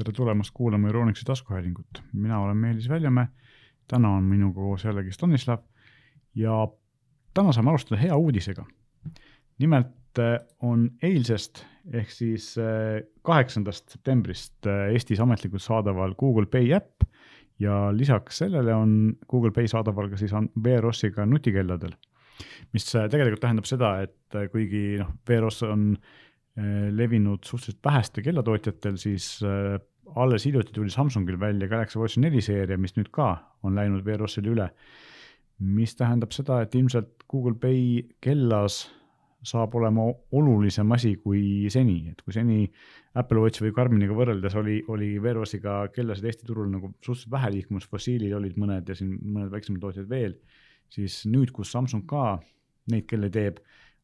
tere tulemast kuulama Euronixi taskuhäälingut, mina olen Meelis Väljamäe. täna on minuga koos jällegi Stanislav ja täna saame alustada hea uudisega. nimelt eh, on eilsest ehk siis eh, kaheksandast septembrist eh, Eestis ametlikult saadaval Google Pay äpp ja lisaks sellele on Google Pay saadaval ka siis VROS-iga nutikelladel. mis tegelikult tähendab seda, et kuigi noh, VROS on levinud suhteliselt väheste kellatootjatel, siis alles hiljuti tuli Samsungil välja Galaxy Watch neli seeria, mis nüüd ka on läinud VROS-ile üle. mis tähendab seda, et ilmselt Google Pay kellas saab olema olulisem asi kui seni, et kui seni Apple Watchi või Garminiga võrreldes oli, oli VROS-iga kellasid Eesti turul nagu suhteliselt vähe liikumas, fossiilil olid mõned ja siin mõned väiksemad tootjad veel, siis nüüd, kus Samsung ka neid kelle teeb,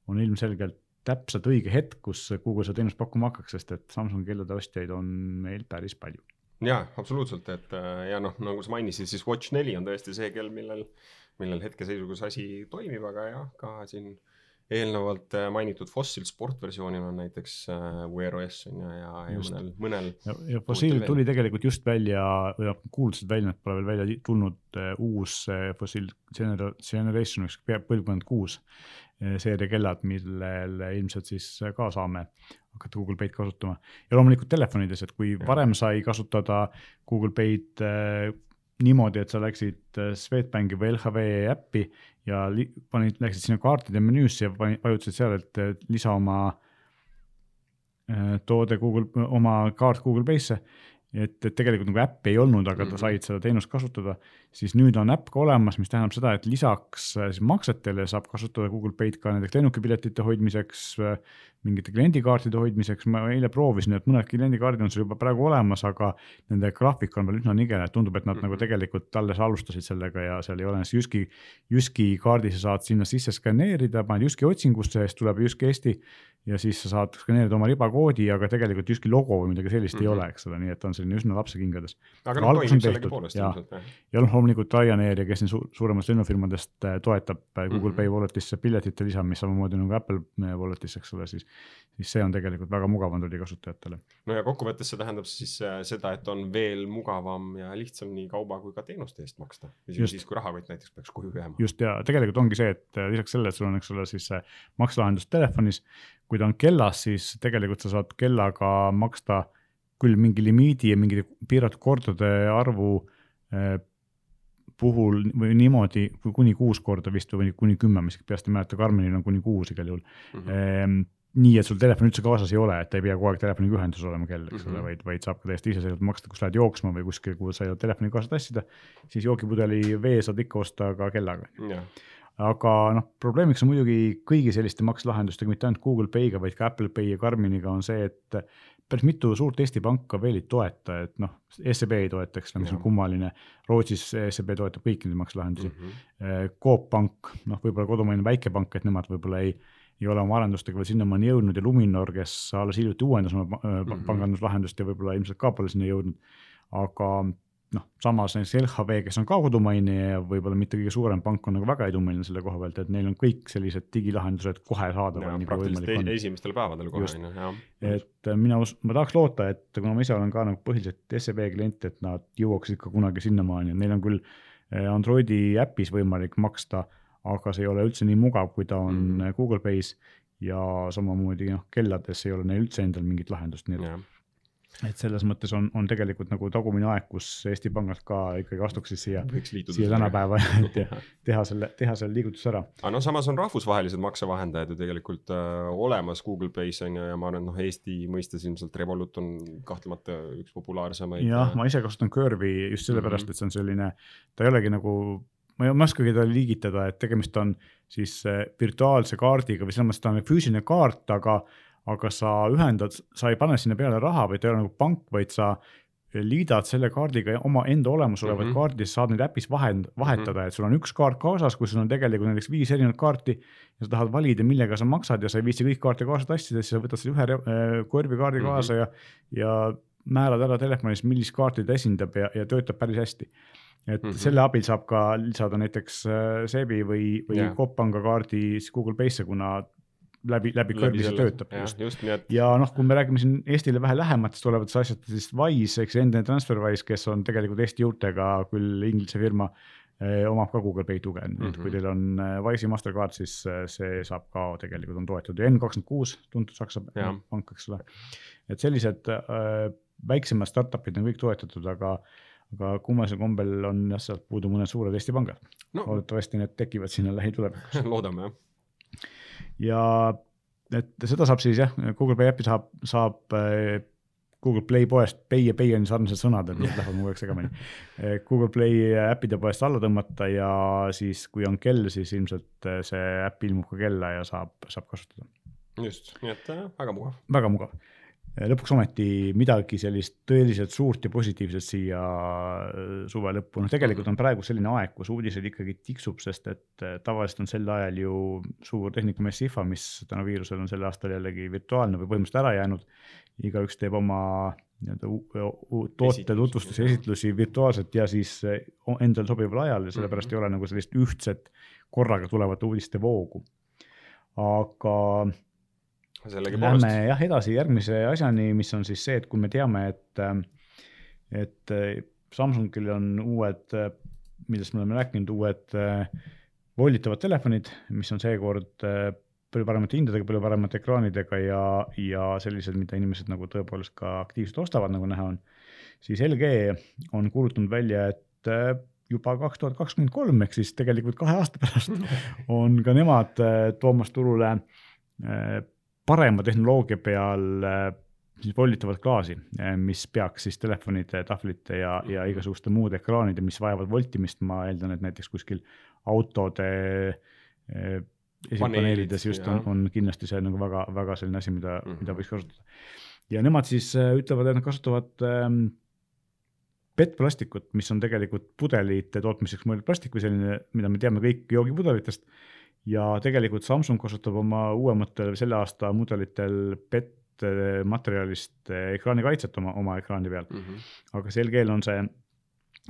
on ilmselgelt täpselt õige hetk, kus Google seda teenust pakkuma hakkaks, sest et Samsungi kellade ostjaid on meil päris palju. jaa, absoluutselt, et äh, ja noh, nagu sa mainisid, siis Watch neli on tõesti see kell, millel, millel hetkeseisuga see asi toimib, aga jah, ka siin eelnevalt äh, mainitud Fossil sportversioonil on näiteks äh, Wear OS on ju ja, ja just. mõnel, mõnel. ja, Fossil tuli tegelikult just välja, noh, kuulutasid välja, et pole veel välja tulnud uh, uus uh, Fossil Generation, põlvkond kuus seeria kellad, millel ilmselt siis ka saame hakata Google Pay'd kasutama. ja loomulikult telefonides, et kui varem sai kasutada Google Pay'd äh, niimoodi, et sa läksid Swedbanki või LHV äppi ja panid, läksid sinna kaartide menüüsse ja vajutasid seal, et lisa oma äh, toode Google, oma kaart Google Pay'sse et, et tegelikult nagu äppi ei olnud, aga mm -hmm. said seda teenust kasutada, siis nüüd on äpp ka olemas, mis tähendab seda, et lisaks äh, siis maksetele saab kasutada Google Pay'd ka näiteks lennukipiletite hoidmiseks, äh, mingite kliendikaartide hoidmiseks, ma eile proovisin, et mõned kliendikaardid on sul juba praegu olemas, aga nende graafik on veel üsna nigel, et tundub, et nad mm -hmm. nagu mhm. tegelikult alles alustasid sellega ja seal ei ole ennast Jyski, Jyski kaardi sa saad sinna sisse skaneerida, paned Jyski otsingusse ja siis tuleb Jyski Eesti ja siis sa saad skaneerida oma ribakoodi, aga tegelikult Jyski logo või midagi sellist mm -hmm. ei mhm. ole, eks ole, nii et on selline üsna lapsekingades. aga noh, toimib sellegipoolest ilmselt ja noh, loomulikult Ryanair ja kes siin su suurematest lennufirmadest äh, toetab äh, Google mm -hmm. Pay wallet'isse piletite lisamist samamoodi nagu Apple äh, wallet'isse, eks ole, siis, siis see on tegelikult väga mugav Androidi kasutajatele. no ja kokkuvõttes see tähendab siis seda, et on veel mugavam ja lihtsam nii kauba kui ka teenuste eest maksta. isegi siis, kui rahakott näiteks peaks koju jääma. just ja tegelikult ongi see, et lisaks sellele, et sul on, eks ole, siis makselahendus telefonis kui ta on kellas, siis tegelikult sa saad kellaga maksta küll mingi limiidi ja mingi piiratud kordade arvu eh, puhul või niimoodi kuni kuus korda vist või kuni kümme, ma isegi peast ei mäleta, Karmenil on kuni kuus igal juhul mm. -hmm. nii, et sul telefon üldse kaasas ei ole, et ei pea kogu aeg telefoniga ühenduses olema kell, eks ole mm -hmm., vaid, vaid saab ka täiesti iseseisvalt maksta, kus lähed jooksma või kuskil, kuhu sa ei ole telefoni kaasa tassida, siis joogipudeli vee saad ikka osta ka kellaga yeah aga noh, probleemiks on muidugi kõigi selliste makselahendustega, mitte ainult Google Pay'ga, vaid ka Apple Pay ja Karminiga on see, et päris mitu suurt Eesti panka veel ei toeta, et noh, SEB ei toeta, eks ole, mis on kummaline. Rootsis SEB toetab kõiki neid makselahendusi mm. -hmm. Coop Pank, noh, võib-olla kodumaine väikepank, et nemad võib-olla ei, ei ole oma arendustega veel sinnamaani jõudnud ja Luminor, kes alles hiljuti uuendas oma mm -hmm. panganduslahendust ja võib-olla ilmselt ka pole sinna jõudnud. aga noh, samas näiteks LHV, kes on ka kodumaine ja võib-olla mitte kõige suurem pank, on nagu väga edumeelne selle koha pealt, et neil on kõik sellised digilahendused kohe saadaval. praktiliselt esimestel päevadel kohe on ju, jah. et äh, mina, ma tahaks loota, et kuna ma ise olen ka nagu põhiliselt SEB klient, et nad jõuaksid ka kunagi sinnamaani, et neil on küll äh, Androidi äpis võimalik maksta, aga see ei ole üldse nii mugav, kui ta on mm. Google Pay's ja samamoodi noh, kellades ei ole neil üldse endal mingit lahendust, nii et et selles mõttes on, on tegelikult nagu tagumine aeg, kus Eesti Pangad ka ikkagi astuks siis siia, siia tänapäeva ja teha selle, teha selle liigutuse ära. aga no samas on rahvusvahelised maksevahendajad ju tegelikult äh, olemas Google Pay's on ju ja ma arvan, et noh, Eesti mõistes ilmselt Revolut on kahtlemata üks populaarsemaid. jah, äh, ma ise kasutan Curve'i just sellepärast mm, -hmm. et see on selline, ta ei olegi nagu ma ei, ma ei oskagi teda liigitada, et tegemist on siis äh, virtuaalse kaardiga või selles mõttes ta on füüsiline kaart, aga aga sa ühendad, sa ei pane sinna peale raha, vaid ta ei ole nagu pank, vaid sa liidad selle kaardiga oma enda olemasolevaid mm -hmm. kaardi, sa saad neid äpis vahend, vahetada mm, -hmm. et sul on üks kaart kaasas, kui sul on tegelikult näiteks viis erinevat kaarti ja sa tahad valida, millega sa maksad ja sa ei viitsi kõiki kaarte kaasa tassida, siis sa võtad selle ühe äh, korvikaardi mm -hmm. kaasa ja, ja määrad ära telefonis, millist kaarti ta esindab ja, ja töötab päris hästi. et mm -hmm. selle abil saab ka lisada näiteks äh, SEB-i või, või yeah. Coop Panga kaardi siis Google Pay'sse, kuna läbi, läbi kõrvi see töötab jah, just. just nii, et ja noh, kui me räägime siin Eestile vähe lähematest olevatest asjadest, siis Wise, eks endine TransferWise, kes on tegelikult Eesti juurtega küll Inglise firma eh,, omab ka Google Pay tuge, nii et kui Mhm. teil on eh, Wise'i Mastercard, siis eh, see saab ka tegelikult on toetatud ja N26 tuntud Saksa Jah. pank, eks ole. et sellised äh, väiksemad startup'id on kõik toetatud, aga aga kummalisel kombel on jah, sealt puudu mõned suured Eesti pangad, no loodetavasti need tekivad sinna lähitulevikus loodame jah. Ja et seda saab siis jah, Google Play äppi saab, saab äh, Google Play poest, pay ja pay on sarnased sõnad, et need lähevad kogu aeg segamini. Google Play äppide poest alla tõmmata ja siis, kui on kell, siis ilmselt äh, see äpp ilmub ka kella ja saab, saab kasutada. just, nii et äh, väga mugav. väga mugav. Lõpuks ometi midagi sellist tõeliselt suurt ja positiivset siia äh, suve lõppu, noh tegelikult on praegu selline aeg, kus uudiseid ikkagi tiksub, sest et äh, tavaliselt on sel ajal ju suur tehnikamess IFA, mis tänu viirusele on sel aastal jällegi virtuaalne või põhimõtteliselt ära jäänud. igaüks teeb oma nii-öelda toote tutvustusi, esitlusi virtuaalselt ja siis äh, endale sobival ajal ja sellepärast Mhm. ei ole nagu sellist ühtset korraga tulevat uudiste voogu. aga sellegipoolest. Lähme jah edasi järgmise asjani, mis on siis see, et kui me teame, et, et Samsungil on uued, millest me oleme rääkinud, uued voolitavad telefonid, mis on seekord palju paremate hindadega, palju paremate ekraanidega ja, ja sellised, mida inimesed nagu tõepoolest ka aktiivselt ostavad, nagu näha on, siis LG on kuulutanud välja, et juba kaks tuhat kakskümmend kolm ehk siis tegelikult kahe aasta pärast on ka nemad toomas turule parema tehnoloogia peal äh, siis volditavat klaasi, mis peaks siis telefonide, tahvlite ja, ja igasuguste muude ekraanide, mis vajavad voltimist, ma eeldan, et näiteks kuskil autode eh, esipaneelides just on, on kindlasti see nagu väga, väga selline asi, mida mm. -hmm. mida võiks kasutada. ja nemad siis äh, ütlevad, et nad kasutavad ähm, PET-plastikut, mis on tegelikult pudelite tootmiseks mõeldud plastik või selline, mida me teame kõik joogipudelitest. Ja tegelikult Samsung kasutab oma uuematel selle aasta mudelitel PET materjalist eh, ekraanikaitset oma, oma ekraani peal, mm. -hmm. aga see LG-l on see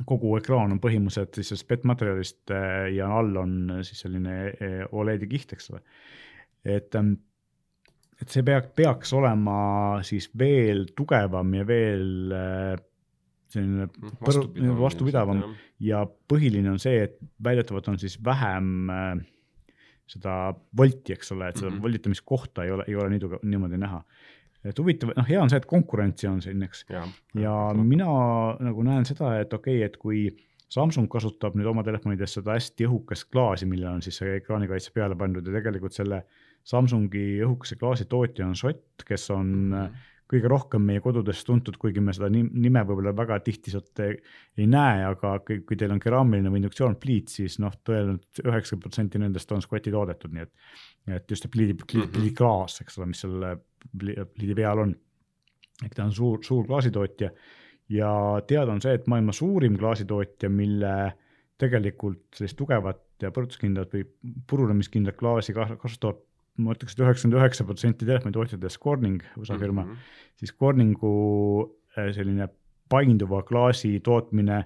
kogu ekraan on põhimõtteliselt siis sellest PET materjalist eh, ja all on siis selline eh, Oledi kiht, eks ole. et, ähm, et see peaks, peaks olema siis veel tugevam ja veel selline põru- vastupidavam ja põhiline on see, et väidetavalt on siis vähem äh, seda volti, eks ole, et seda mm. -hmm. volitamiskohta ei ole, ei ole nii tugev, niimoodi näha. et huvitav, noh, hea on see, et konkurentsi on siin, eks, ja, ja mina nagu näen seda, et okei okay,, et kui Samsung kasutab nüüd oma telefonides seda hästi õhukest klaasi, millele on siis see ekraanikaitse peale pandud ja tegelikult selle Samsungi õhukese klaasi tootja on Schott, kes on mm. -hmm. Kõige rohkem meie kodudes tuntud, kuigi me seda nime võib-olla väga tihti sealt ei näe, aga kui, teil on keraamiline või induktsioonpliit, siis noh, tõenäoliselt üheksakümmend protsenti nendest on Scotti toodetud, nii et, et just see pliidi, pliidi, pliidiklaas, eks ole, mis selle pliidi peal on. ehk ta on suur, suur klaasitootja ja teada on see, et maailma suurim klaasitootja, mille tegelikult sellist tugevat ja põrutuskindlat või purunemiskindlat klaasi kasutavad ma ütleks et, et üheksakümmend üheksa protsenti telefonitootjatest Corning, USA firma mm, -hmm. siis Corningu selline painduva klaasi tootmine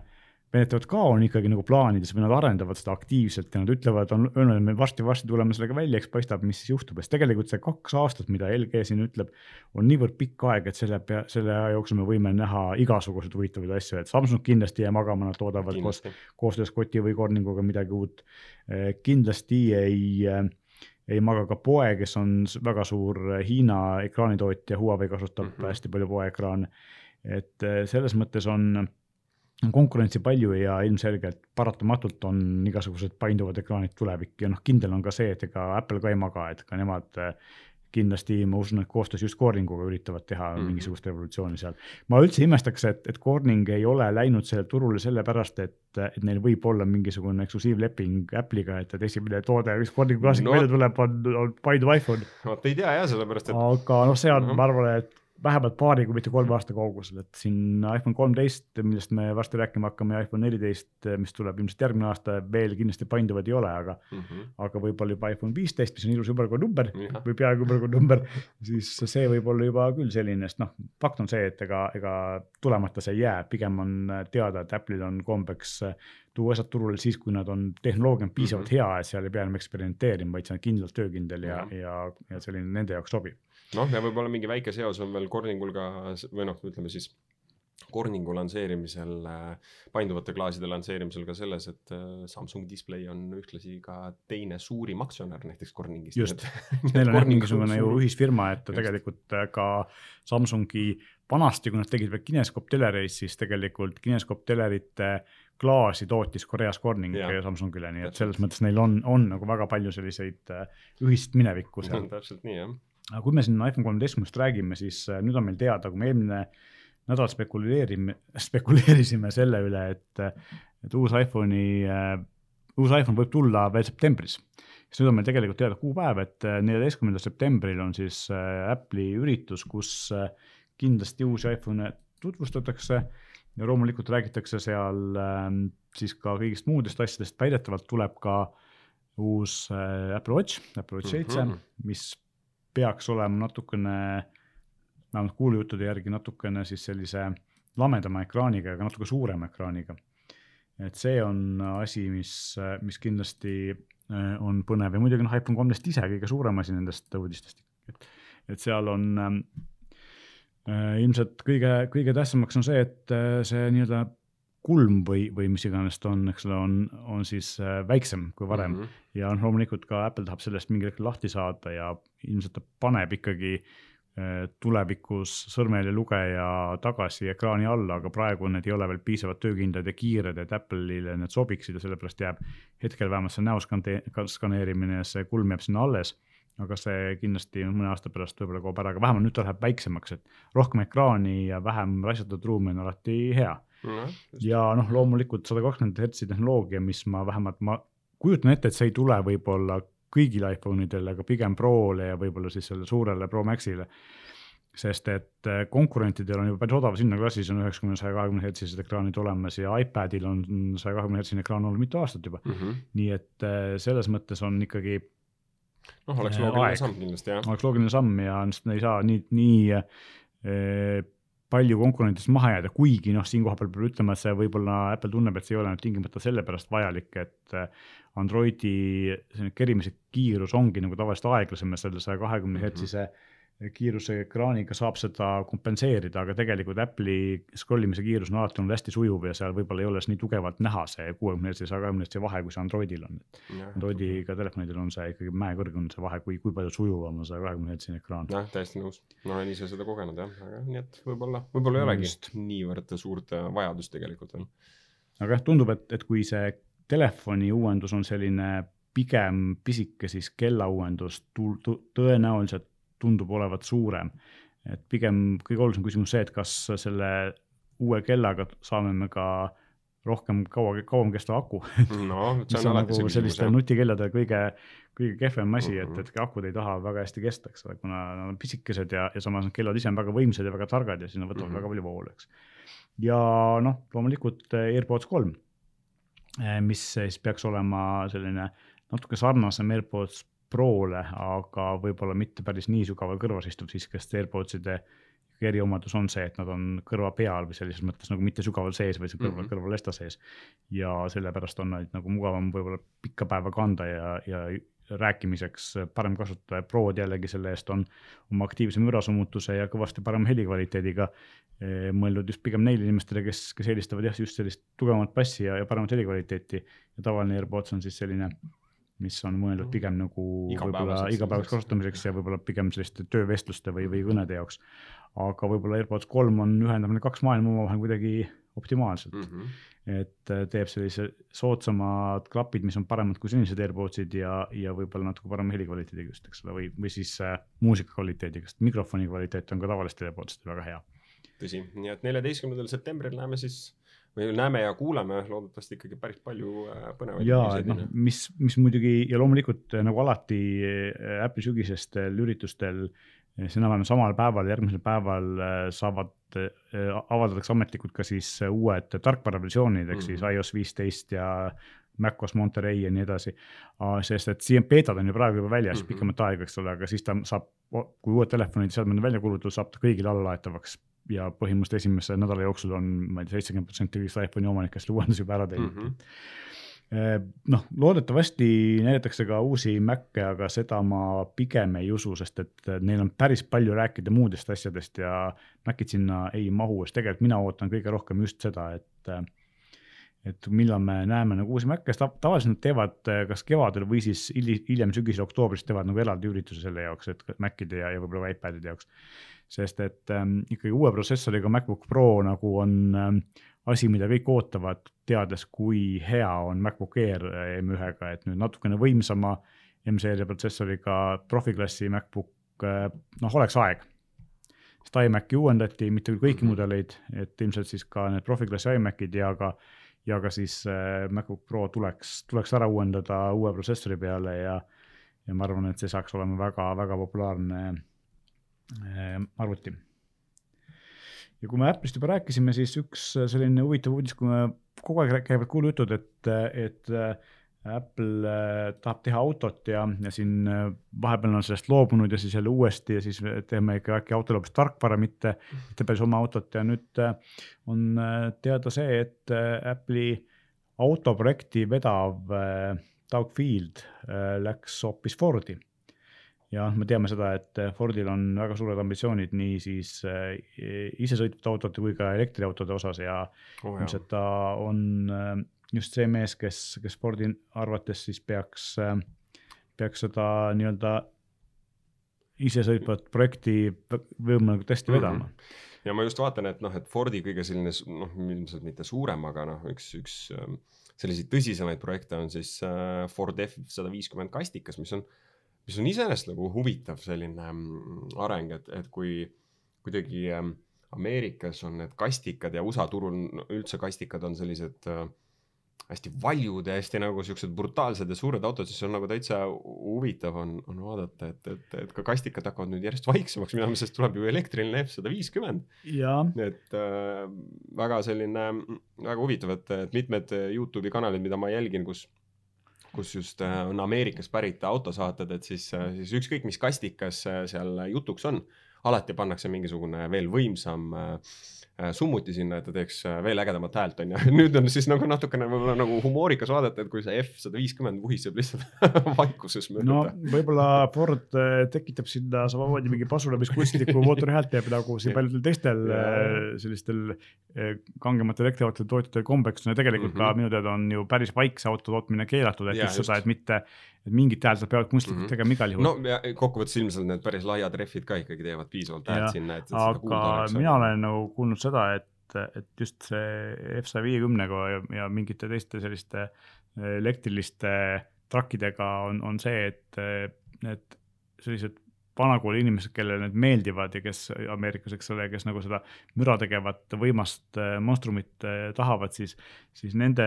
väidetavalt ka on ikkagi nagu plaanides või nad arendavad seda aktiivselt ja nad ütlevad, on öelnud, et me varsti-varsti tuleme sellega välja, eks paistab, mis siis juhtub, sest tegelikult see kaks aastat, mida LG siin ütleb, on niivõrd pikk aeg, et selle selle aja jooksul me võime näha igasuguseid huvitavaid asju, et Samsung kindlasti ei jää magama, nad toodavad kindlasti. koos, koostöös Scotti või Corninguga midagi uut. kindlasti ei ei maga ka Poe, kes on väga suur Hiina ekraanitootja, Huawei kasutab mm -hmm. hästi palju Poe ekraane. et selles mõttes on konkurentsi palju ja ilmselgelt paratamatult on igasugused painduvad ekraanid tulevik ja noh, kindel on ka see, et ega Apple ka ei maga, et ka nemad kindlasti ma usun, et koostöös just Corninguga üritavad teha mm -hmm. mingisugust revolutsiooni seal. ma üldse imestaks, et, et Corning ei ole läinud sellele turule sellepärast, et, et neil võib olla mingisugune eksklusiivleping Apple'iga, et, et esimene toode, mis Corningu klaasik no. välja tuleb, on, on painduv iPhone. vot ei tea jah, sellepärast et. aga noh, see on uh, -huh. ma arvan, et vähemalt paari, kui mitte kolme aasta kaugusel, et siin iPhone kolmteist, millest me varsti rääkima hakkame, ja iPhone neliteist, mis tuleb ilmselt järgmine aasta, veel kindlasti painduvad ei ole, aga mm, -hmm. aga võib-olla juba iPhone viisteist, mis on ilus ümberkord number ja. või peaaegu ümberkord number, siis see võib olla juba küll selline, sest noh, fakt on see, et ega, ega tulemata see ei jää, pigem on teada, et Apple'il on kombeks tuua asjad turule siis, kui nad on, tehnoloogia on piisavalt mm. -hmm. hea, et seal ei pea enam eksperimenteerima, vaid see on kindlalt töökindel ja, Jah. ja, ja selline nende jaoks sobib. Noh, ja võib-olla mingi väike seos on veel Corningul ka või noh, ütleme siis Corningu lansseerimisel, painduvate klaaside lansseerimisel ka selles, et äh, Samsung Display on ühtlasi ka teine suurim aktsionär näiteks Corningist. Just. Neil on jah mingisugune ju ühisfirma, et Just. tegelikult äh, ka Samsungi vanasti, kui nad tegid veel Kinescope telereid, siis tegelikult Kinescope telerite klaasi tootis Koreas Corning Jaa. ja. Samsungile, nii et selles mõttes neil on, on nagu väga palju selliseid äh, ühist minevikku seal. täpselt nii jah. Aga kui me siin iPhone kolmeteistkümnest räägime, siis äh, nüüd on meil teada, kui me eelmine nädal spekuleerime, spekuleerisime selle üle, et, et uus iPhone'i äh,, uus iPhone võib tulla veel septembris. siis nüüd on meil tegelikult teada kuupäev, et äh, neljateistkümnendal septembril on siis äh, Apple'i üritus, kus äh, kindlasti uusi iPhone'e tutvustatakse ja loomulikult räägitakse seal äh, siis ka kõigist muudest asjadest, väidetavalt tuleb ka uus äh, Apple Watch, Apple Watch seitse mm. -hmm. mis peaks olema natukene, vähemalt kuulujuttude järgi natukene siis sellise lamedama ekraaniga, aga natuke suurema ekraaniga. et see on asi, mis, mis kindlasti äh, on põnev ja muidugi noh, iPhone kolmteist ise kõige suurem asi nendest uudistest. et, et seal on äh, ilmselt kõige, kõige tähtsamaks on see, et äh, see nii-öelda kulm või, või mis iganes ta on, eks ole, on, on siis äh, väiksem kui varem mm. -hmm. ja noh, loomulikult ka Apple tahab sellest mingil hetkel lahti saada ja ilmselt ta paneb ikkagi äh, tulevikus sõrmejäljelugeja tagasi ekraani alla, aga praegu need ei ole veel piisavalt töökindlad ja kiired, et Apple'ile need sobiksid ja sellepärast jääb hetkel vähemalt see näo skaneerimine ja see kulm jääb sinna alles aga see kindlasti mõne aasta pärast võib-olla kaob ära, aga vähemalt nüüd ta läheb väiksemaks, et rohkem ekraani ja vähem raisatatud ruumi on alati hea. Ja noh, loomulikult sada kakskümmend hertsi tehnoloogia, mis ma vähemalt, ma kujutan ette, et see ei tule võib-olla kõigile iPhone idele, aga pigem Prole ja võib-olla siis sellele suurele Pro Maxile. sest et äh, konkurentidel on juba päris odav hinnaklassis on üheksakümne, saja kahekümne hertsised ekraanid olemas ja iPadil on saja kahekümne hertsine ekraan olnud mitu aastat juba mm -hmm. nii et äh, selles mõttes on ikkagi noh, oleks Äh, loogiline aeg. samm kindlasti jah. oleks loogiline samm ja ei saa nii, nii palju konkurentidest maha jääda, kuigi noh, siinkohal peab ütlema, et see võib-olla Apple tunneb, et see ei ole nüüd tingimata sellepärast vajalik, et eh, Androidi selline kerimise kiirus ongi nagu tavaliselt aeglasem ja selle saja kahekümne hertsise kiiruse ekraaniga saab seda kompenseerida, aga tegelikult Apple'i scroll imise kiirus on alati olnud hästi sujuv ja seal võib-olla ei ole nii tugevalt näha see kuuekümne hertsi ja saja kahekümne hertsi vahe, kui see Androidil on. Androidiga telefonidel on see ikkagi mäekõrgune see vahe, kui, kui palju sujuvam on saja kahekümne hertsine ekraan. jah, täiesti nõus, ma olen ise seda kogenud jah, aga nii et võib-olla, võib-olla ei olegi Just. niivõrd suurt äh, vajadust tegelikult veel. aga jah, tundub, et, et kui see telefoni uuendus on selline pigem pisike, siis kella uuendus tu- tu- tõenäoliselt tundub olevat suurem. et pigem kõige olulisem küsimus see, et kas selle uue kellaga saame me ka rohkem kaua, kauem kestev aku noh, see on alati nagu see küsimus selliste nutikellade kõige, kõige kehvem asi mm, Mhm. -hmm. et, et akud ei taha väga hästi kesta, eks ole, kuna nad on pisikesed ja, ja samas need kellad ise on väga võimsad ja väga targad ja siis nad võtavad mm Mhm. -hmm. väga palju voolu, eks. ja noh, loomulikult eh, AirPods kolm, mis siis peaks olema selline natuke sarnasem AirPods Prole, aga võib-olla mitte päris nii sügaval kõrvas istuv siiski, sest AirPodside eriomadus on see, et nad on kõrva peal või sellises mõttes nagu mitte sügaval sees, vaid kõrval mm. -hmm. kõrvalesta sees. ja sellepärast on neid nagu mugavam võib-olla pikka päeva kanda ja, ja rääkimiseks parem kasutada ja Prod jällegi selle eest on oma aktiivse mürasummutuse ja kõvasti parema helikvaliteediga eh, mõeldud just pigem neile inimestele, kes, kes eelistavad jah, just sellist tugevamat bassi ja, ja paremat helikvaliteeti. ja tavaline AirPods on siis selline, mis on mõeldud pigem nagu võib-olla Igapäevaseks kasutamiseks ja võib-olla pigem selliste töövestluste või, või kõnede jaoks. aga võib-olla AirPods kolm on, ühendab need kaks maailma omavahel kuidagi optimaalselt mm. -hmm. et äh, teeb sellise soodsamad klapid, mis on paremad kui senised AirPodsid ja, ja võib-olla natuke parema helikvaliteediga just, eks ole, või, või siis äh, muusika kvaliteediga, sest mikrofoni kvaliteet on ka tavalistel AirPodsidel väga hea. tõsi, nii et neljateistkümnendal septembril näeme siis või näeme ja kuuleme loodetavasti ikkagi päris palju äh, põnevaid ja et noh mis, mis muidugi ja loomulikult äh, nagu alati äh, Apple'i sügisestel üritustel äh, see enam-vähem samal päeval, järgmisel päeval äh, saavad, avaldatakse ametlikult ka siis äh, uued tarkvaraversioonid, ehk siis Mhm. iOS viisteist ja macOS Monterey ja nii edasi. sest et siia beetad on ju praegu juba väljas mm. -hmm. pikemat aega, eks ole, aga siis ta saab, kui uued telefonid ja seadmed on välja kuulutatud, saab ta kõigile allalaetavaks ja põhimõtteliselt esimese nädala jooksul on, ma ei tea, seitsekümmend protsenti kõigist iPhone'i omanikest uuendusi juba ära teinud mm. -hmm noh, loodetavasti näidatakse ka uusi Mac'e, aga seda ma pigem ei usu, sest et neil on päris palju rääkida muudest asjadest ja Mac'id sinna ei mahu, sest tegelikult mina ootan kõige rohkem just seda, et et millal me näeme nagu uusi Mac'e, sest tavaliselt nad teevad kas kevadel või siis hiljem sügisel, oktoobris teevad nagu eraldi ürituse selle jaoks, et Mac'ide ja, ja võib-olla iPadide jaoks. Sest et ähm, ikkagi uue protsessoriga MacBook Pro nagu on ähm, asi, mida kõik ootavad, teades, kui hea on MacBook Air M1-ga, et nüüd natukene võimsama M-seeria protsessoriga profiklassi MacBook, äh, noh, oleks aeg. sest iMaci uuendati, mitte küll kõiki -hmm. mudeleid, et ilmselt siis ka need profiklassi iMacid ja ka ja ka siis äh, MacBook Pro tuleks, tuleks ära uuendada uue protsessori peale ja, ja ma arvan, et see saaks olema väga-väga populaarne äh, arvuti. ja kui me Apple'ist juba rääkisime, siis üks selline huvitav uudis, kui me kogu aeg käivad kuulujutud, et, et Apple äh, tahab teha autot ja, ja siin äh, vahepeal on sellest loobunud ja siis jälle uuesti ja siis teeme ikka äkki autole hoopis tarkvara, mitte, mitte päris oma autot ja nüüd äh, on teada see, et Apple'i autoprojekti vedav Doug Field läks hoopis Fordi. Ja me teame seda, et Fordil on väga suured ambitsioonid nii siis isesõitvate autode kui ka elektriautode osas ja oh, ilmselt ta on just see mees, kes, kes spordi arvates siis peaks, peaks seda nii-öelda isesõitvat projekti võimalikult hästi vedama mm. -hmm. ja ma just vaatan, et noh, et Fordi kõige selline noh, ilmselt mitte suurem, aga noh, üks, üks ähm, selliseid tõsisemaid projekte on siis äh, Ford F sada viiskümmend kastikas, mis on, mis on iseenesest nagu huvitav selline mm, areng, et, et kui kuidagi ähm, Ameerikas on need kastikad ja USA turul üldse kastikad on sellised äh, hästi valjud ja hästi nagu siuksed brutaalsed ja suured autod, siis on nagu täitsa huvitav on, on vaadata, et, et, et ka kastikad hakkavad nüüd järjest vaiksemaks minema, sest tuleb ju elektriline F sada viiskümmend. et äh, väga selline, väga huvitav, et, et mitmed Youtube'i kanalid, mida ma jälgin, kus kus just äh, on Ameerikast pärit autosaated, et siis, äh, siis ükskõik, mis kastikas äh, seal jutuks on, alati pannakse mingisugune veel võimsam äh, summuti sinna, et ta teeks äh, veel ägedamat häält, on ju. nüüd on siis nagu natukene võib-olla nagu humoorikas vaadata, et kui see F sada viiskümmend vuhiseb lihtsalt vaikuses mööda. no võib-olla Ford äh, tekitab sinna samamoodi mingi pasunamiskunstniku mootori häält jääb nagu siin paljudel teistel sellistel kangematel elektriautode tootjatel kombeks, no tegelikult mm -hmm. ka minu teada on ju päris vaikse auto tootmine keelatud, et just seda, et mitte et mingit häält nad peavad kunstlikult mm -hmm. tegema igal juhul. no ja kokkuvõttes ilmselt need päris laiad rehvid ka ikkagi teevad piisavalt häält sinna, et. aga mina olen nagu kuulnud seda, et, et just see F saja viiekümnega ja, ja mingite teiste selliste elektriliste trakkidega on, on see, et need sellised vanakooli inimesed, kellele need meeldivad ja kes Ameerikas, eks ole, kes nagu seda müra tegevat võimast äh, monstrumit äh, tahavad, siis, siis nende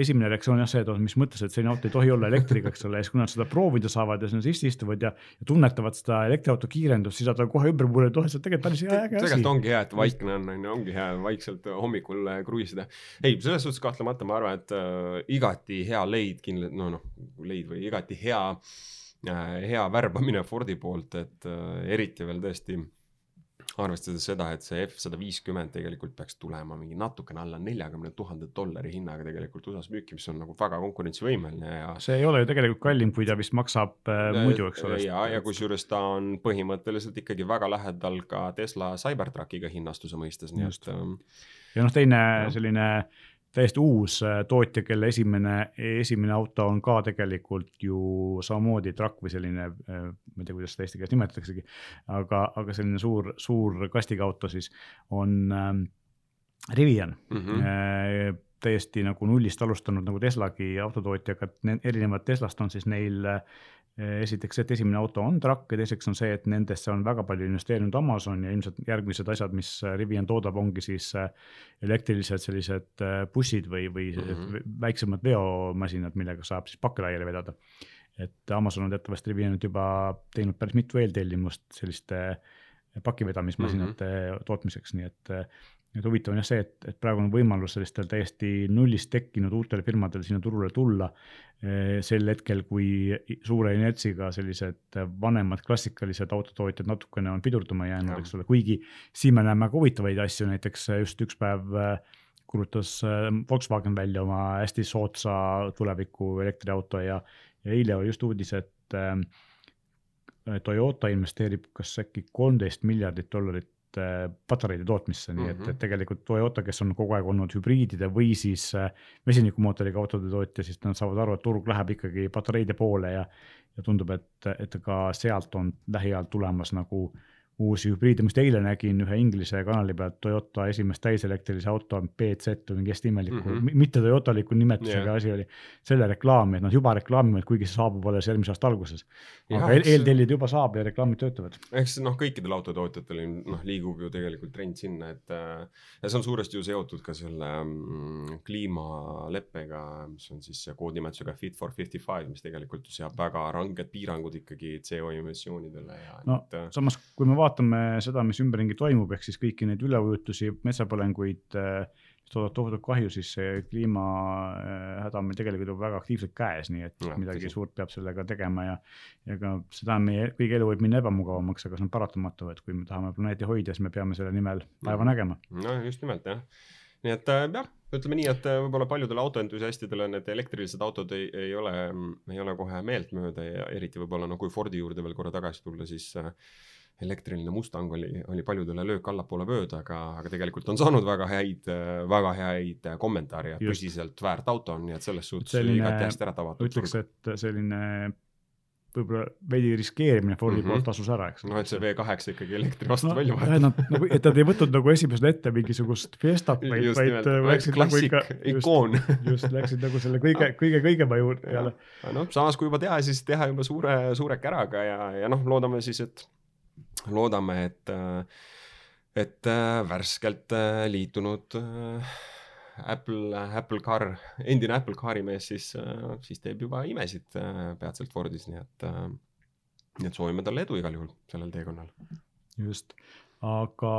esimene reaktsioon jah, see, et mis mõttes, et selline auto ei tohi olla elektriga, eks ole, ja siis kui nad seda proovida saavad ja sinna sisse istuvad ja, ja tunnetavad seda elektriauto kiirendust, siis nad on kohe ümber murnud, oh, see on tegelikult päris hea äge asi. tegelikult ongi hea, et vaikne on, on ju, ongi hea vaikselt hommikul äh, kruiisida. ei, selles suhtes kahtlemata ma arvan, et äh, igati hea leid kindlasti, no noh, leid või igati hea Äh, hea värbamine Fordi poolt, et äh, eriti veel tõesti arvestades seda, et see F sada viiskümmend tegelikult peaks tulema mingi natukene alla neljakümne tuhande dollari hinnaga tegelikult USA-s müüki, mis on nagu väga konkurentsivõimeline ja. see ei ole ju tegelikult kallim, kui ta vist maksab äh, muidu, eks ole. ja, ja kusjuures ta on põhimõtteliselt ikkagi väga lähedal ka Tesla Cybertruckiga hinnastuse mõistes, nii et. Ähm, ja noh, teine ja. selline täiesti uus äh, tootja, kelle esimene, esimene auto on ka tegelikult ju samamoodi truck või selline, äh, ma ei tea, kuidas seda eesti keeles nimetataksegi, aga, aga selline suur, suur kastiga auto siis on ähm, Rivian mm. -hmm. täiesti nagu nullist alustanud nagu Teslagi autotootjaga, et erinevad Teslast on siis neil äh, esiteks, et esimene auto on truck ja teiseks on see, et nendesse on väga palju investeerinud Amazon ja ilmselt järgmised asjad, mis Rivian toodab, ongi siis äh, elektrilised sellised bussid või, või mm -hmm. väiksemad veomasinad, millega saab siis pakke laiali vedada. et Amazon on teatavasti Rivianit juba teinud päris mitu eeltellimust selliste pakivedamismasinate mm -hmm. tootmiseks, nii et et huvitav on jah see, et, et praegu on võimalus sellistel täiesti nullist tekkinud uutel firmadel sinna turule tulla. Eh, sel hetkel, kui suure inertsiga sellised vanemad klassikalised autotootjad natukene on pidurduma jäänud, eks ole, kuigi siin me näeme ka huvitavaid asju, näiteks just üks päev äh, kuulutas Volkswagen välja oma hästi soodsa tuleviku elektriauto ja, ja eile oli just uudis, et Toyota investeerib kas äkki kolmteist miljardit dollarit äh, patareide tootmisse mm, -hmm. nii et, mhm. et tegelikult Toyota, kes on kogu aeg olnud hübriidide või siis vesinikumootoriga autode tootja, siis nad saavad aru, et turg läheb ikkagi patareide poole ja, ja tundub, et, et ka sealt on lähiajal tulemas nagu äh, uusi hübriide, ma just eile nägin ühe inglise kanali pealt Toyota esimest täiselektrilise auto BZ või mingi hästi imeliku mm, -hmm. mitte Toyotaliku nimetusega yeah. asi oli. selle reklaami, et nad juba reklaamivad, kuigi see saabub alles järgmise aasta alguses. aga eel, eeltellid juba saab ja reklaamid töötavad. eks noh, kõikidel autotootjatel noh, liigub ju tegelikult trend sinna, et äh, ja see on suuresti ju seotud ka selle mm, kliimaleppega, mis on siis koodnimetusega Fit for fifty five, mis tegelikult ju seab väga ranged piirangud ikkagi CO emissioonidele ja. no et, äh, samas, kui me vaatame vaatame seda, mis ümberringi toimub, ehk siis kõiki neid üleujutusi, metsapõlenguid, mis toodavad tohutut kahju, siis see kliimahäda on meil tegelikult juba väga aktiivselt käes, nii et ja, midagi tõsi. suurt peab sellega tegema ja ja ka seda meie kõigi elu võib minna ebamugavamaks, aga see on paratamatu, et kui me tahame planeeti hoida, siis me peame selle nimel vaeva nägema. no just nimelt jah, nii et äh, jah, ütleme nii, et võib-olla paljudele autoentusiastidele need elektrilised autod ei, ei ole, ei ole kohe meeltmööda ja eriti võib-olla no kui Fordi juurde veel korra tagasi tulla, siis äh, elektriline Mustang oli, oli paljudele löök allapoole vööd, aga, aga tegelikult on saanud väga häid, väga häid kommentaare ja tõsiselt väärt auto on, nii et selles suhtes igati hästi ära tabatud. ütleks, et selline võib-olla veidi riskeerimine Fordi mm -hmm. poolt tasus ära, eks. noh, et see V8 ikkagi elektri vastu no, välja vahetada. Nagu, et nad ei võtnud nagu esimesena ette mingisugust Fiestat, vaid, vaid läksid nagu ikka. ikoon. just, läksid nagu selle kõige, kõige, kõigema juurde peale. noh, samas kui juba teha, siis teha juba suure, suure käraga ja, ja noh, loodame siis, et loodame, et, et äh, värskelt äh, liitunud äh, Apple, Apple Car, endine Apple Cari mees siis, siis teeb juba imesid peatselt Fordis, nii et, nii et soovime talle edu igal juhul sellel teekonnal. just, aga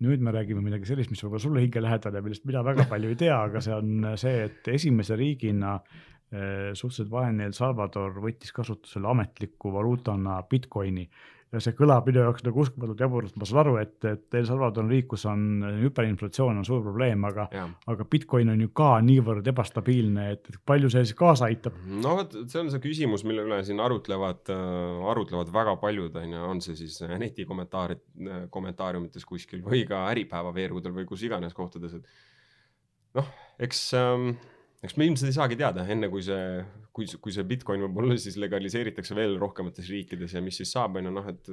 nüüd me räägime midagi sellist, mis võib-olla sulle hingelähedane millest mina väga palju ei tea, aga see on see, et esimese riigina suhteliselt vaene El Salvador võttis kasutusele ametliku valuutana Bitcoini ja see kõlab minu jaoks nagu uskumatult jaburalt, ma saan aru, et, et El Salvador on riik, kus on hüperinflatsioon on suur probleem, aga, aga Bitcoin on ju ka niivõrd ebastabiilne, et palju see siis kaasa aitab? no vot, see on see küsimus, mille üle siin arutlevad äh,, arutlevad väga paljud, on ju, on see siis netikommentaarid, kommentaariumites kuskil või ka Äripäeva veergudel või kus iganes kohtades, et noh, eks ähm, eks me ilmselt ei saagi teada, enne kui see, kui, kui see Bitcoin võib-olla siis legaliseeritakse veel rohkemates riikides ja mis siis saab, on ju noh, et.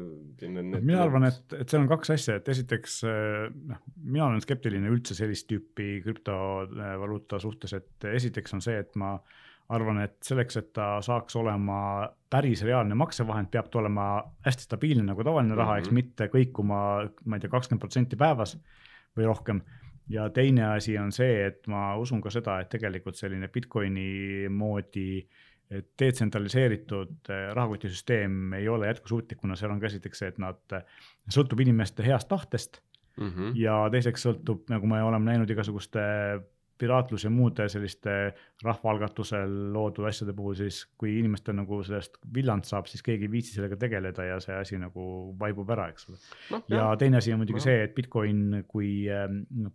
mina arvan, et, et seal on kaks asja, et esiteks noh, mina olen skeptiline üldse sellist tüüpi krüptovaluuta suhtes, et esiteks on see, et ma arvan, et selleks, et ta saaks olema päris reaalne maksevahend, peab ta olema hästi stabiilne nagu tavaline raha mm, -hmm. eks mitte kõikuma, ma ei tea, kakskümmend protsenti päevas või rohkem ja teine asi on see, et ma usun ka seda, et tegelikult selline Bitcoini moodi detsentraliseeritud eh, rahakotisüsteem ei ole jätkusuutlik, kuna seal on ka esiteks see, et nad, sõltub inimeste heast tahtest mm. -hmm. ja teiseks sõltub, nagu me oleme näinud igasuguste piraatlus ja muude selliste rahvaalgatusel loodud asjade puhul, siis kui inimestel nagu sellest villand saab, siis keegi ei viitsi sellega tegeleda ja see asi nagu vaibub ära, eks ole no,. ja jah. teine asi on muidugi no. see, et Bitcoin kui äh,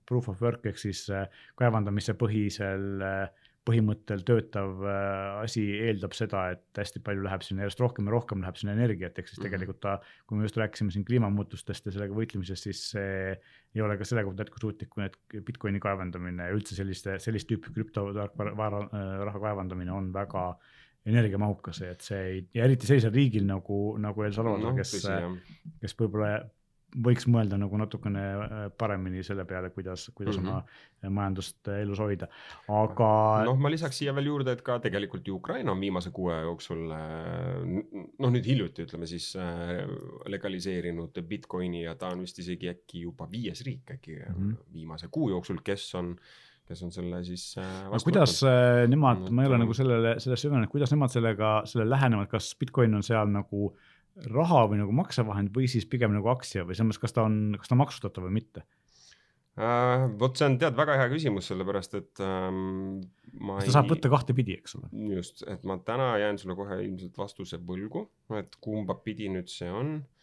proof of work ehk siis äh, kaevandamise põhisel äh, põhimõttel töötav äh, asi eeldab seda, et hästi palju läheb sinna, järjest rohkem ja rohkem läheb sinna energiat, ehk siis -hmm. tegelikult ta, kui me just rääkisime siin kliimamuutustest ja sellega võitlemisest, siis see ei ole ka selle kohta jätkusuutlik, kui need Bitcoini kaevandamine ja üldse selliste, sellist tüüpi krüptovara äh, raha kaevandamine on väga energiamahukas, et see ei, ja eriti sellisel riigil nagu, nagu El Salvador no,, kes, kes võib-olla võiks mõelda nagu natukene äh, paremini selle peale, kuidas, kuidas mm -hmm. oma äh, majandust äh, elus hoida, aga. noh, ma lisaks siia veel juurde, et ka tegelikult ju Ukraina on viimase kuu aja jooksul noh, nüüd hiljuti ütleme siis legaliseerinud Bitcoini ja ta on vist isegi äkki juba viies riik äkki mm -hmm. viimase kuu jooksul, kes on kes on selle siis äh,. aga kuidas äh, nemad, ma ei ole nagu sellele, sellesse süvenenud, kuidas nemad sellega, sellele lähenevad, kas Bitcoin on seal nagu äh, raha või nagu maksevahend või siis pigem nagu aktsia või selles mõttes, kas ta on, kas ta on maksustatav või mitte? äh,? vot see on tead väga hea küsimus, sellepärast et ähm, ma seda ei... saab võtta kahtepidi, eks ole. just, et ma täna jään sulle kohe ilmselt vastuse võlgu, et kumba pidi nüüd see on äh,.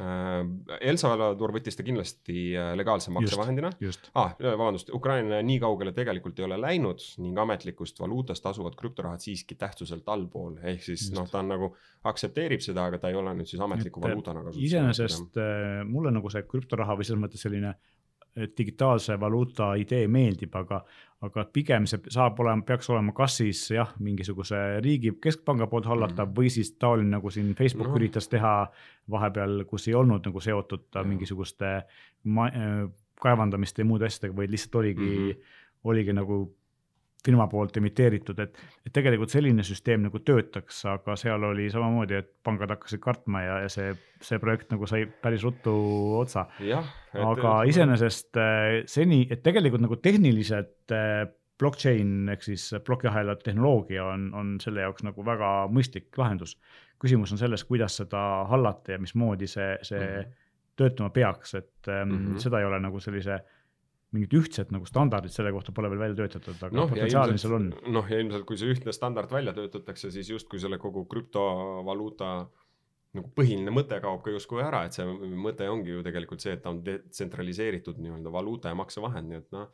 El Salvador võttis ta kindlasti äh, legaalse maksevahendina. Ah, vabandust, Ukraina nii kaugele tegelikult ei ole läinud ning ametlikust valuutast asuvad krüptorahad siiski tähtsuselt allpool, ehk siis noh, ta on nagu aktsepteerib seda, aga ta ei ole nüüd siis ametliku et, valuutana kasutusel. iseenesest äh, mulle nagu see krüptoraha või selles mõttes selline digitaalse valuuta idee meeldib, aga, aga pigem see saab olema, peaks olema kas siis jah, mingisuguse riigi keskpanga poolt hallatav mm või siis taoline, nagu siin Facebook no. üritas teha vahepeal, kus ei olnud nagu seotud ta mingisuguste kaevandamiste ja muude asjadega, vaid lihtsalt oligi mm, -hmm. oligi nagu firma poolt emiteeritud, et, et tegelikult selline süsteem nagu töötaks, aga seal oli samamoodi, et pangad hakkasid kartma ja, ja see, see projekt nagu sai päris ruttu otsa. aga iseenesest äh, seni, et tegelikult nagu tehniliselt äh, blockchain ehk siis plokiahela tehnoloogia on, on selle jaoks nagu väga mõistlik lahendus. küsimus on selles, kuidas seda hallata ja mismoodi see, see mm -hmm. töötama peaks, et mm -hmm. seda ei ole nagu sellise mingit ühtset nagu standardit selle kohta pole veel välja töötatud, aga no, potentsiaali seal on. noh, ja ilmselt kui see ühtne standard välja töötatakse, siis justkui selle kogu krüptovaluuta nagu põhiline mõte kaob ka justkui ära, et see mõte ongi ju tegelikult see, et ta on detsentraliseeritud nii-öelda valuuta ja maksevahend, nii et noh.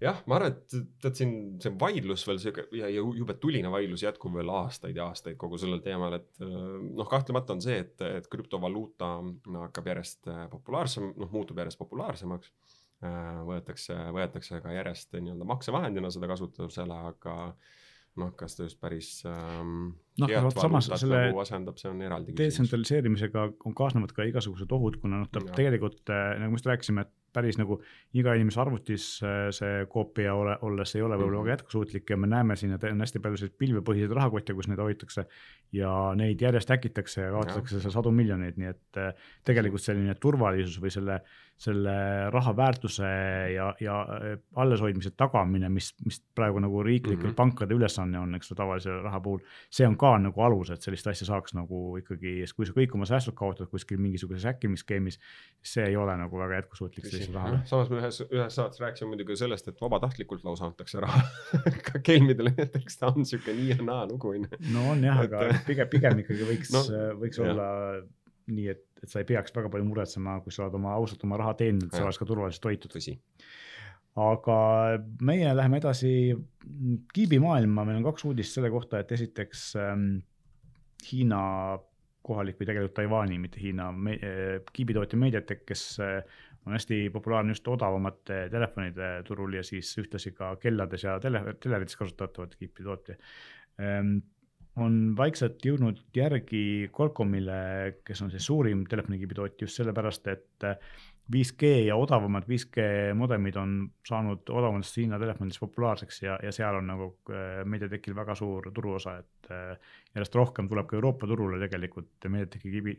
jah, ma arvan, et tead siin see vaidlus veel sihuke ja, ja jube tuline vaidlus jätkub veel aastaid ja aastaid kogu sellel teemal, et noh, kahtlemata on see, et, et krüptovaluuta hakkab järjest populaarsem, noh muutub järjest populaarsemaks Äh, võetakse, võetakse ka järjest nii-öelda maksevahendina seda kasutusele, aga noh, kas ta just päris ähm, noh, vot samas selle nagu asendab, see on eraldi küsimus. detsentraliseerimisega on kaasnevad ka igasugused ohud, kuna noh, ta ja. tegelikult äh, nagu me just rääkisime, et päris nagu iga inimese arvutis äh, see koopia ole, olles ei ole võib-olla mm -hmm. väga jätkusuutlik ja me näeme siin, et on hästi palju selliseid pilvepõhiseid rahakotte, kus neid hoitakse. ja neid järjest häkitakse ja kaotatakse seal sadu miljoneid, nii et tegelikult selline turvalisus või selle selle raha väärtuse ja, ja äh, alleshoidmise tagamine, mis, mis praegu nagu riiklike mm -hmm. pankade ülesanne on, eks ju, tavalise raha puhul. see on ka nagu alus, et sellist asja saaks nagu ikkagi, kui sa kõik oma säästud kaotad kuskil mingisuguses häkkimisskeemis, see ei ole nagu väga jätkusuutlik sellisele rahale. samas me ühes, ühes saates rääkisime muidugi sellest, et vabatahtlikult lausa antakse raha ka kelmidele, näiteks ta on sihuke nii ja naa lugu on ju. no on jah, aga pigem, pigem ikkagi võiks no,, võiks jah. olla nii et, et sa ei peaks väga palju muretsema, kui sa oled oma ausalt oma raha teeninud, sa oleks ka turvaliselt hoitud. tõsi. aga meie läheme edasi kiibimaailma, meil on kaks uudist selle kohta, et esiteks ähm, Hiina kohalik või tegelikult Taiwan'i, mitte Hiina me, äh, kiibitootja Mediatek, kes äh, on hästi populaarne just odavamate telefonide turul ja siis ühtlasi ka kellades ja tele, telerites kasutatavate kiipitootja ähm, on vaikselt jõudnud järgi Qualcommile, kes on siis suurim telefonikiibitootja just sellepärast, et 5G ja odavamad 5G modemid on saanud odavamatest Hiina telefonidest populaarseks ja, ja seal on nagu äh, Mediatekil väga suur turuosa, et äh, järjest rohkem tuleb ka Euroopa turule tegelikult Mediateki kiibi,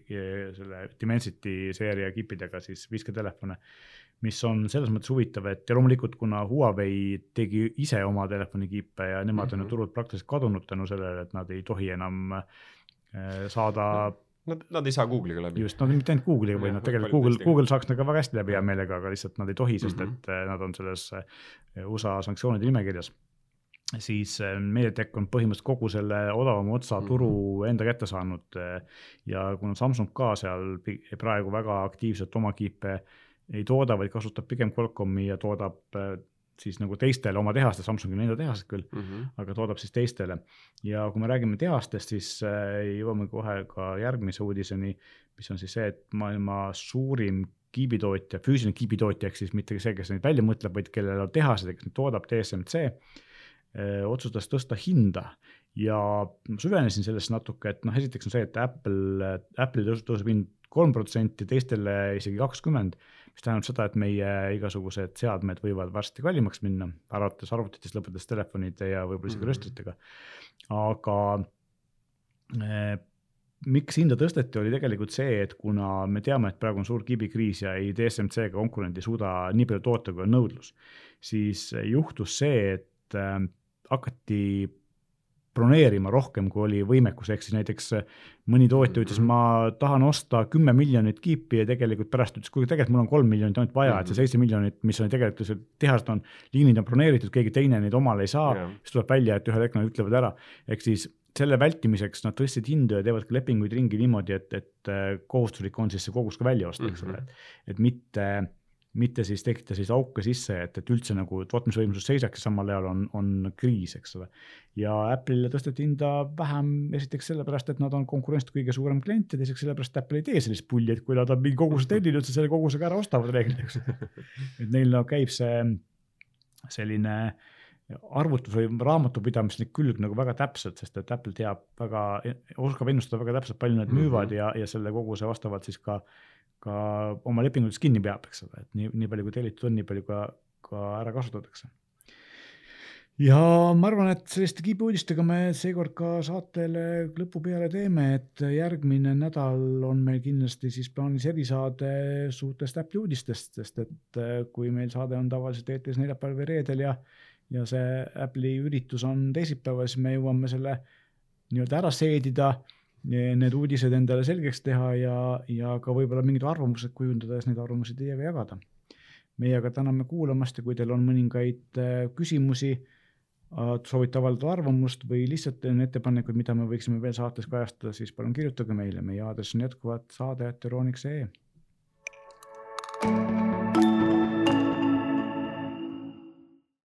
selle Dimensity seeria kiipidega siis 5G telefone mis on selles mõttes huvitav, et ja loomulikult, kuna Huawei tegi ise oma telefonikiipe ja nemad mm -hmm. on ju mhm. turult praktiliselt kadunud tänu sellele, et nad ei tohi enam äh, saada Nad, nad ei saa Google'iga läbi. just, nad mitte ainult Google'iga, vaid nad tegelikult Google, Google saaks nendega väga hästi läbi hea meelega, aga lihtsalt nad ei tohi, sest mm -hmm. et äh, nad on selles äh, USA sanktsioonide nimekirjas. siis Mediatek on põhimõtteliselt kogu selle odavama otsa mhm. turu mm -hmm. enda kätte saanud ja kuna Samsung ka seal praegu väga aktiivselt oma kiipe ei tooda, vaid kasutab pigem Qualcomm'i ja toodab äh, siis nagu teistele oma tehastes, Samsungil on enda tehased küll mm, -hmm. aga toodab siis teistele. ja kui me räägime tehastest, siis äh, jõuame kohe ka järgmise uudiseni, mis on siis see, et maailma suurim kiibitootja, füüsiline kiibitootja, ehk siis mitte see, kes neid välja mõtleb, vaid kellel on tehased, kes neid toodab, TSMC äh,, otsustas tõsta hinda ja süvenesin sellesse natuke, et noh, esiteks on see, et Apple, Apple'i tõuseb, tõuseb hind kolm protsenti, teistele isegi kakskümmend mis tähendab seda, et meie igasugused seadmed võivad varsti kallimaks minna, alates arvutitest, lõpetades telefonide ja võib-olla isegi mm -hmm. röstritega. aga eh, miks hinda tõsteti, oli tegelikult see, et kuna me teame, et praegu on suur kiibikriis ja ei DSMC ega konkurent ei suuda nii palju toota, kui on nõudlus, siis juhtus see, et äh, hakati broneerima rohkem, kui oli võimekus, ehk siis näiteks mõni tootja ütles, Mhm. ma tahan osta kümme miljonit kiipi ja tegelikult pärast ütles, kuule tegelikult mul on kolm miljonit ainult vaja, et see Mhm. seitse miljonit, mis on tegelikult tehased on, liinid on broneeritud, keegi teine neid omale ei saa, Jah. siis tuleb välja, et ühel hetkel nad ütlevad ära, ehk siis selle vältimiseks nad tõstsid hindu ja teevad ka lepinguid ringi niimoodi, et, et äh, kohustuslik on siis see kogus ka välja osta, eks ole Mhm. mm -hmm., et mitte mitte siis tekitada siis auke sisse, et, et üldse nagu tootmisvõimsus seisaks ja samal ajal on, on kriis, eks ole. ja Apple'ile tõsteti hinda vähem, esiteks sellepärast, et nad on konkurentsist kõige suurem klient ja teiseks sellepärast, et Apple ei tee sellist pulli, et kui nad on mingi koguse tellinud, siis selle kogusega ära ostavad reeglid, eks. et neil no käib see selline arvutus või raamatupidamislik külg nagu väga täpselt, sest et Apple teab väga, oskab ennustada väga täpselt, palju nad müüvad mm -hmm. ja, ja selle koguse vastavalt siis ka ka oma lepingutest kinni peab, eks ole, et nii, nii palju kui tellitud on, nii palju ka, ka ära kasutatakse. ja ma arvan, et selliste kiibuudistega me seekord ka saatele lõpu peale teeme, et järgmine nädal on meil kindlasti siis plaanis erisaade suurtest Apple'i uudistest, sest et äh, kui meil saade on tavaliselt eetris neljapäeval või reedel ja ja see Apple'i üritus on teisipäeval, siis me jõuame selle nii-öelda ära seedida need uudised endale selgeks teha ja, ja ka võib-olla mingid arvamused kujundada ja siis neid arvamusi teiega jagada. meie aga täname kuulamast ja kui teil on mõningaid küsimusi, soovite avaldada arvamust või lihtsalt on ettepanekuid, mida me võiksime veel saates kajastada, siis palun kirjutage meile, meie aadress on jätkuvalt saade.euroniks.ee